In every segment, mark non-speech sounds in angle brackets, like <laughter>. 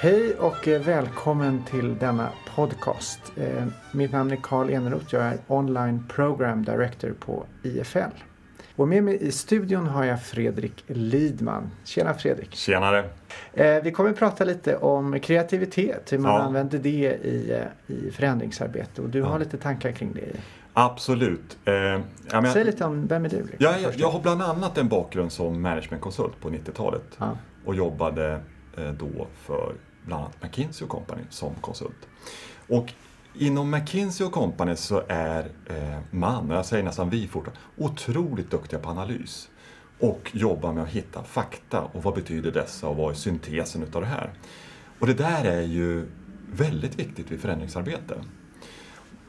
Hej och eh, välkommen till denna podcast. Eh, mitt namn är Karl Eneroth. Jag är Online Program Director på IFL. Och med mig i studion har jag Fredrik Lidman. Tjena Fredrik! Tjenare! Eh, vi kommer att prata lite om kreativitet, hur man ja. använder det i, i förändringsarbete och du ja. har lite tankar kring det. Absolut. Eh, men, Säg lite om, vem är du? Liksom, jag, jag, jag, har bland annat en bakgrund som managementkonsult på 90-talet ja. och jobbade då för bland annat McKinsey Company som konsult. Och inom McKinsey Company så är eh, man, och jag säger nästan vi fortfarande, otroligt duktiga på analys och jobbar med att hitta fakta och vad betyder dessa och vad är syntesen utav det här. Och det där är ju väldigt viktigt vid förändringsarbete.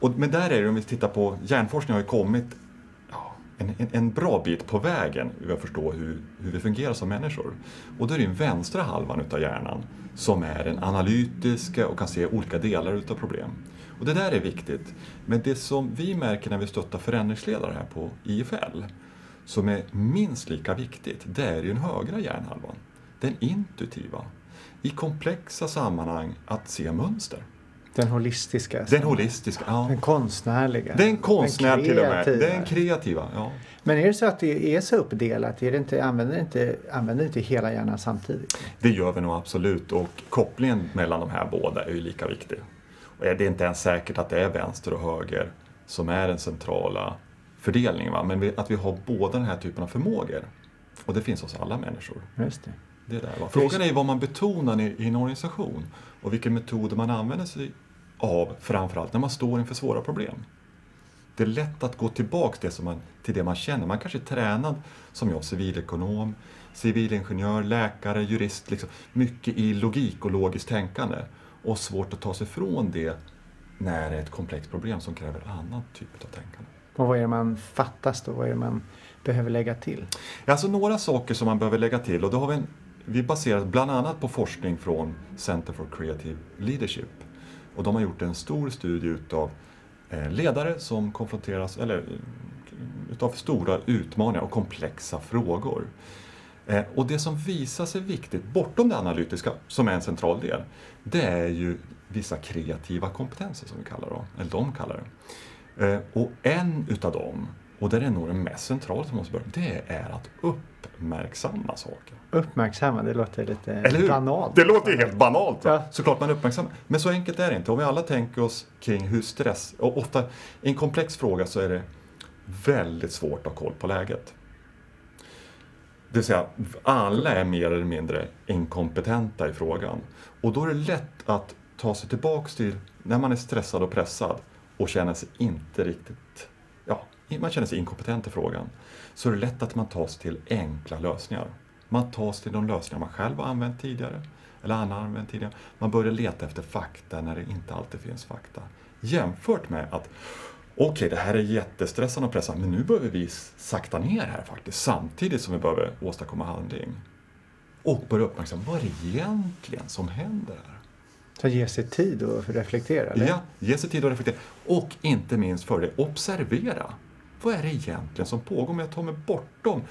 Och, men där är det, om vi tittar på, hjärnforskning har ju kommit en, en, en, bra bit på vägen hur att förstå hur, hur vi fungerar som människor. Och då är det den vänstra halvan utav hjärnan som är den analytiska och kan se olika delar utav problem. Och det där är viktigt. Men det som vi märker när vi stöttar förändringsledare här på IFL, som är minst lika viktigt, det är ju den högra hjärnhalvan. Den intuitiva. I komplexa sammanhang att se mönster. Den holistiska. Den holistiska, ja. Den konstnärliga. Den konstnärliga till och med. Den kreativa, ja. Men är det så att det är så uppdelat? Är det inte, använder, inte, använder inte hela hjärnan samtidigt? Det gör vi nog absolut och kopplingen mellan de här båda är ju lika viktig. Och det är inte ens säkert att det är vänster och höger som är den centrala fördelningen. Va? Men att vi har båda den här typen av förmågor. Och det finns hos alla människor. Just det. Det där? Frågan är vad man betonar i en organisation och vilka metoder man använder sig av framförallt när man står inför svåra problem. Det är lätt att gå tillbaka det som man, till det man känner. Man kanske är tränad som jag, civilekonom, civilingenjör, läkare, jurist. Liksom, mycket i logik och logiskt tänkande och svårt att ta sig från det när det är ett komplext problem som kräver annan typ av tänkande. Och vad är det man fattas då? Vad är det man behöver lägga till? Alltså några saker som man behöver lägga till och då har vi en vi baseras bland annat på forskning från Center for Creative Leadership. Och de har gjort en stor studie utav eh, ledare som konfronteras, eller eh, utav stora utmaningar och komplexa frågor. Eh, och det som visar sig viktigt, bortom det analytiska, som är en central del, det är ju vissa kreativa kompetenser som vi kallar dem, eller de kallar det. Och en utav dem och det är nog det mest centrala som måste börja det är att uppmärksamma saker. Uppmärksamma, det låter lite Eller hur? banalt. Det låter helt banalt. Ja. Såklart man uppmärksammar. Men så enkelt är det inte. Om vi alla tänker oss kring hur stress, och ofta i en komplex fråga så är det väldigt svårt att ha koll på läget. Det vill säga, alla är mer eller mindre inkompetenta i frågan. Och då är det lätt att ta sig tillbaks till när man är stressad och pressad och känner sig inte riktigt man känner sig inkompetent i frågan, så är det lätt att man tar sig till enkla lösningar. Man tar sig till de lösningar man själv har använt tidigare, eller annan har använt tidigare. Man börjar leta efter fakta när det inte alltid finns fakta. Jämfört med att okej, okay, det här är jättestressande och pressande, men nu behöver vi sakta ner här faktiskt, samtidigt som vi behöver åstadkomma handling. Och börja uppmärksamma, vad är det egentligen som händer här? Så ge sig tid att reflektera? Eller? Ja, ge sig tid att reflektera. Och inte minst för det, observera. Vad är det egentligen som pågår? Om jag tar mig bortom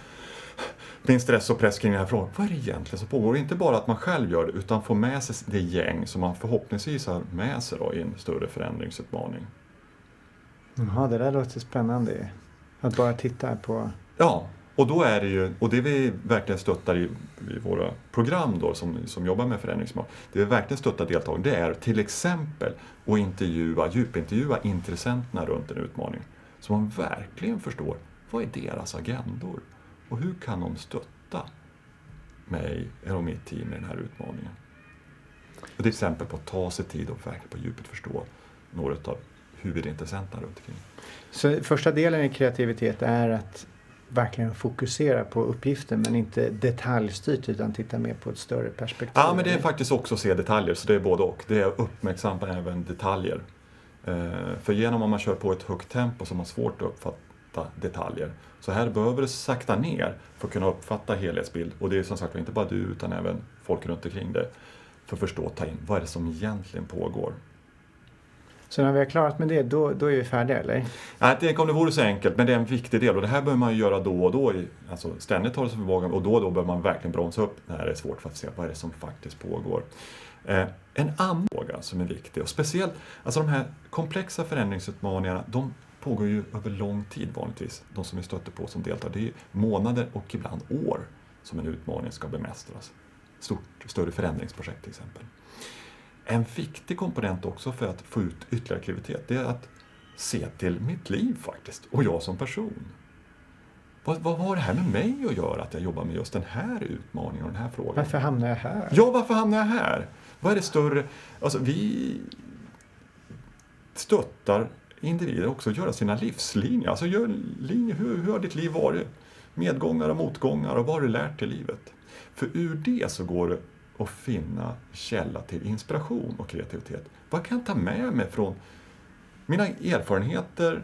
min stress och press kring den här frågan. Vad är det egentligen som pågår? Och inte bara att man själv gör det, utan få med sig det gäng som man förhoppningsvis har med sig då i en större förändringsutmaning. Jaha, det där låter spännande. Att bara titta på... Ja, och då är det ju, och det vi verkligen stöttar i, i våra program då som, som jobbar med förändringsmål, det vi verkligen stöttar deltagarna det är till exempel att intervjua, djupintervjua intressenterna runt en utmaning. Så man verkligen förstår vad är deras agendor och hur kan de stötta mig och mitt team i den här utmaningen. Och är exempel på att ta sig tid och verkligen på djupet förstå några av huvudintressenterna runt omkring. Så första delen i kreativitet är att verkligen fokusera på uppgiften men inte detaljstyrt utan titta mer på ett större perspektiv? Ja, men det är faktiskt också att se detaljer, så det är både och. Det är att uppmärksamma även detaljer. Eh, för genom att man kör på ett högt tempo så har man svårt att uppfatta detaljer. Så här behöver det sakta ner för att kunna uppfatta helhetsbild. Och det är som sagt inte bara du utan även folk runt omkring dig. För att förstå och ta in, vad är det som egentligen pågår? Så när vi har klarat med det, då, då är vi färdiga eller? Nej, tänk om det vore så enkelt, men det är en viktig del och det här behöver man ju göra då och då. Alltså ständigt hålla sig för vågen och då och då behöver man verkligen bromsa upp när det är svårt för att se vad är det som faktiskt pågår. Eh, en annan fråga som är viktig och speciellt, alltså de här komplexa förändringsutmaningarna, de pågår ju över lång tid vanligtvis, de som vi stöter på som deltar. Det är månader och ibland år som en utmaning ska bemästras. Stort, större förändringsprojekt till exempel. En viktig komponent också för att få ut ytterligare aktivitet, det är att se till mitt liv faktiskt, och jag som person. Vad, vad har det här med mig att göra, att jag jobbar med just den här utmaningen och den här frågan? Varför hamnar jag här? Ja, varför hamnar jag här? Vad är det större? Alltså, vi stöttar individer också att göra sina livslinjer. Alltså, gör linjer. Hur, hur har ditt liv varit? Medgångar och motgångar och vad har du lärt dig i livet? För ur det så går det att finna källa till inspiration och kreativitet. Vad kan jag ta med mig från mina erfarenheter,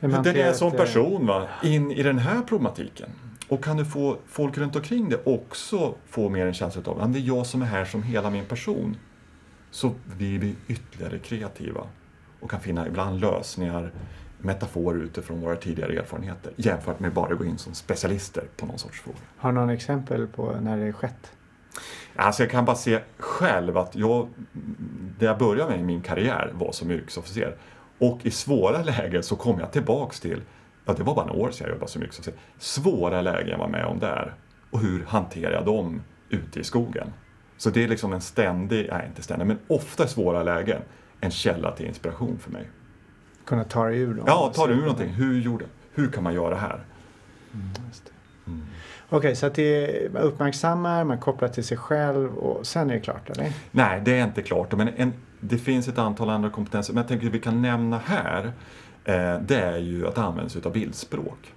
den är som person, va? in i den här problematiken. Och kan du få folk runt omkring dig också få mer en känsla av att det är jag som är här som hela min person. Så blir vi ytterligare kreativa och kan finna ibland lösningar, metaforer utifrån våra tidigare erfarenheter jämfört med bara gå in som specialister på någon sorts fråga. Har du någon exempel på när det skett? Alltså jag kan bara se själv att jag, det jag började med i min karriär var som yrkesofficer. Och i svåra <laughs> lägen så kom jag tillbaks till, ja det var bara några år sedan jag jobbade som yrkesofficer, svåra lägen jag var med om där. Och hur hanterar jag dem ute i skogen? Så det är liksom en ständig, nej inte ständig, men ofta i svåra lägen, en källa till inspiration för mig. Kunna ta dig ur dem? Ja, ta dig ur någonting. Hur, gjorde, hur kan man göra här? Mm, mm. Okej, okay, så att det, man uppmärksammar, man kopplar till sig själv och sen är det klart, eller? Nej, det är inte klart. Men en, det finns ett antal andra kompetenser. Men jag tänker att vi kan nämna här, Eh, det är ju att använda sig av bildspråk.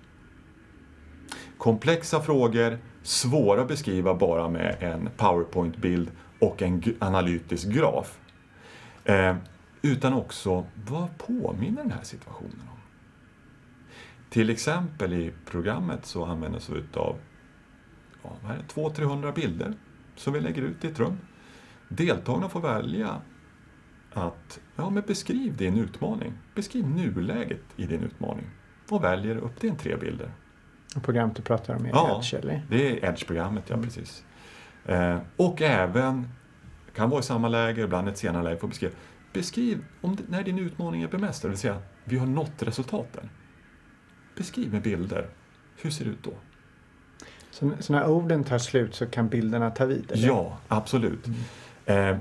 Komplexa frågor, svåra att beskriva bara med en powerpoint-bild och en analytisk graf. Eh, utan också, vad påminner den här situationen om? Till exempel i programmet så använder vi utav ja, 200-300 bilder som vi lägger ut i ett rum. Deltagarna får välja att ja, men beskriv din utmaning. Beskriv nuläget i din utmaning och väljer upp din tre bilder. Och programmet du pratar om är ja, Edge, eller? det är Edge-programmet, ja mm. precis. Eh, och även, kan vara i samma läge, ibland ett senare läge, får beskriva. Beskriv om när din utmaning är bemästrad, det vill säga vi har nått resultaten. Beskriv med bilder. Hur ser det ut då? Så, så när orden tar slut så kan bilderna ta vid? Eller? Ja, absolut. Mm. Eh,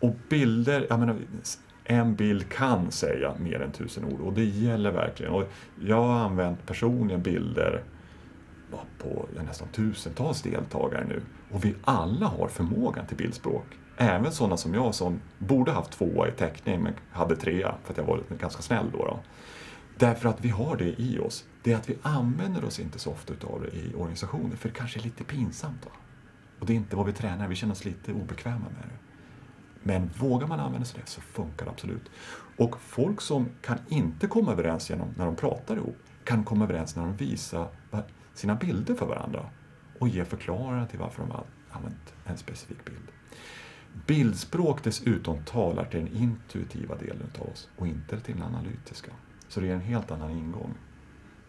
och bilder, jag menar, en bild kan säga mer än tusen ord och det gäller verkligen. Och jag har använt personligen bilder på nästan tusentals deltagare nu och vi alla har förmågan till bildspråk. Även sådana som jag som borde haft tvåa i teckning men hade trea för att jag var ganska snäll då. då. Därför att vi har det i oss. Det är att vi använder oss inte så ofta utav det i organisationer för det kanske är lite pinsamt. Då. Och det är inte vad vi tränar, vi känner oss lite obekväma med det. Men vågar man använda sig av det så funkar det absolut. Och folk som kan inte komma överens genom när de pratar ihop kan komma överens när de visar sina bilder för varandra och ger förklaringar till varför de har använt en specifik bild. Bildspråk dessutom talar till den intuitiva delen av oss och inte till den analytiska. Så det är en helt annan ingång.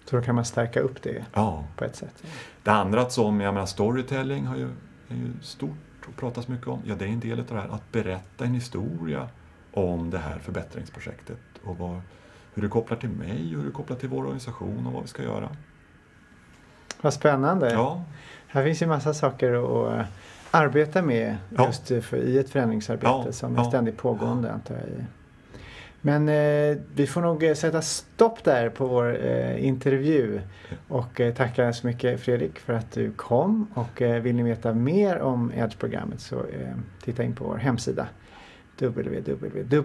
Så då kan man stärka upp det ja. på ett sätt? Det andra som, jag menar storytelling har ju, är ju stort pratas mycket om. Ja, det är en del av det här att berätta en historia om det här förbättringsprojektet och vad, hur det kopplar till mig hur det kopplar till vår organisation och vad vi ska göra. Vad spännande. Ja. Här finns ju massa saker att arbeta med just för, i ett förändringsarbete ja. som är ständigt pågående antar jag. Men eh, vi får nog eh, sätta stopp där på vår eh, intervju. Och eh, tacka så mycket Fredrik för att du kom. Och eh, vill ni veta mer om Edge-programmet så eh, titta in på vår hemsida www.ifl.se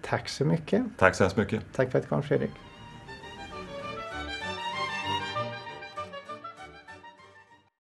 Tack så mycket. Tack så hemskt mycket. Tack för att du kom Fredrik.